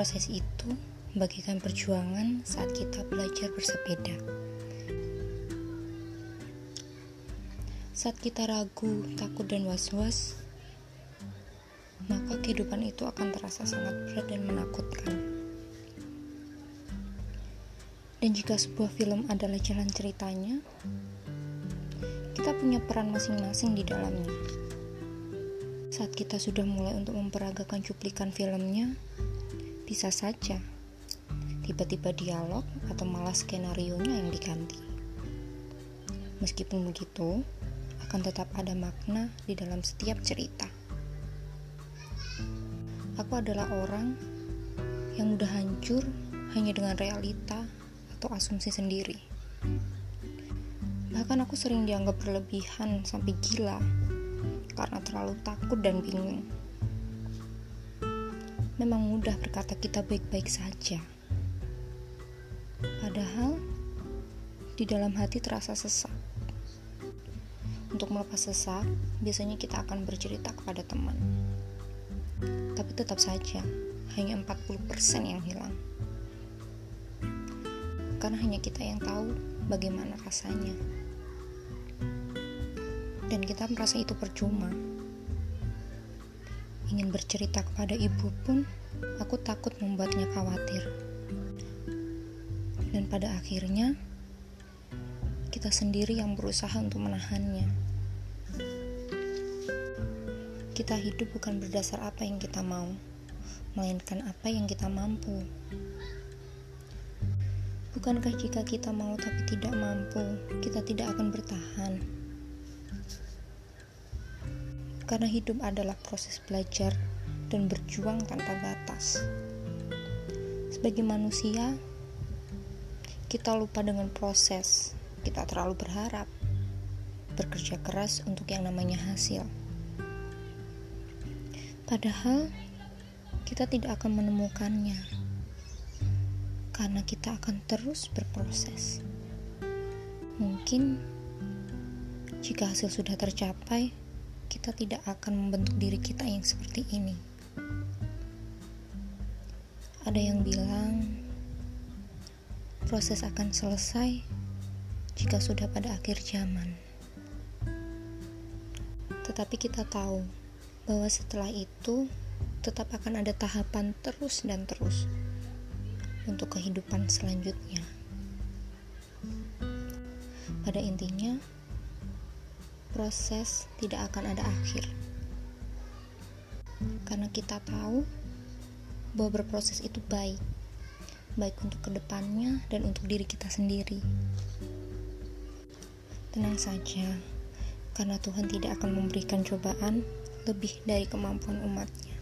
Proses itu bagikan perjuangan saat kita belajar bersepeda. Saat kita ragu, takut, dan was-was, maka kehidupan itu akan terasa sangat berat dan menakutkan. Dan jika sebuah film adalah jalan ceritanya, kita punya peran masing-masing di dalamnya. Saat kita sudah mulai untuk memperagakan cuplikan filmnya, bisa saja tiba-tiba dialog atau malah skenario-nya yang diganti. Meskipun begitu, akan tetap ada makna di dalam setiap cerita. Aku adalah orang yang mudah hancur hanya dengan realita atau asumsi sendiri. Bahkan aku sering dianggap berlebihan sampai gila karena terlalu takut dan bingung memang mudah berkata kita baik-baik saja. Padahal di dalam hati terasa sesak. Untuk melepas sesak, biasanya kita akan bercerita kepada teman. Tapi tetap saja, hanya 40% yang hilang. Karena hanya kita yang tahu bagaimana rasanya. Dan kita merasa itu percuma ingin bercerita kepada ibu pun, aku takut membuatnya khawatir. Dan pada akhirnya, kita sendiri yang berusaha untuk menahannya. Kita hidup bukan berdasar apa yang kita mau, melainkan apa yang kita mampu. Bukankah jika kita mau tapi tidak mampu, kita tidak akan bertahan? Karena hidup adalah proses belajar dan berjuang tanpa batas. Sebagai manusia, kita lupa dengan proses, kita terlalu berharap, bekerja keras untuk yang namanya hasil. Padahal, kita tidak akan menemukannya karena kita akan terus berproses. Mungkin jika hasil sudah tercapai, kita tidak akan membentuk diri kita yang seperti ini. Ada yang bilang proses akan selesai jika sudah pada akhir zaman. Tetapi kita tahu bahwa setelah itu tetap akan ada tahapan terus dan terus untuk kehidupan selanjutnya. Pada intinya, proses tidak akan ada akhir. Karena kita tahu bahwa berproses itu baik, baik untuk ke depannya dan untuk diri kita sendiri. Tenang saja, karena Tuhan tidak akan memberikan cobaan lebih dari kemampuan umatnya.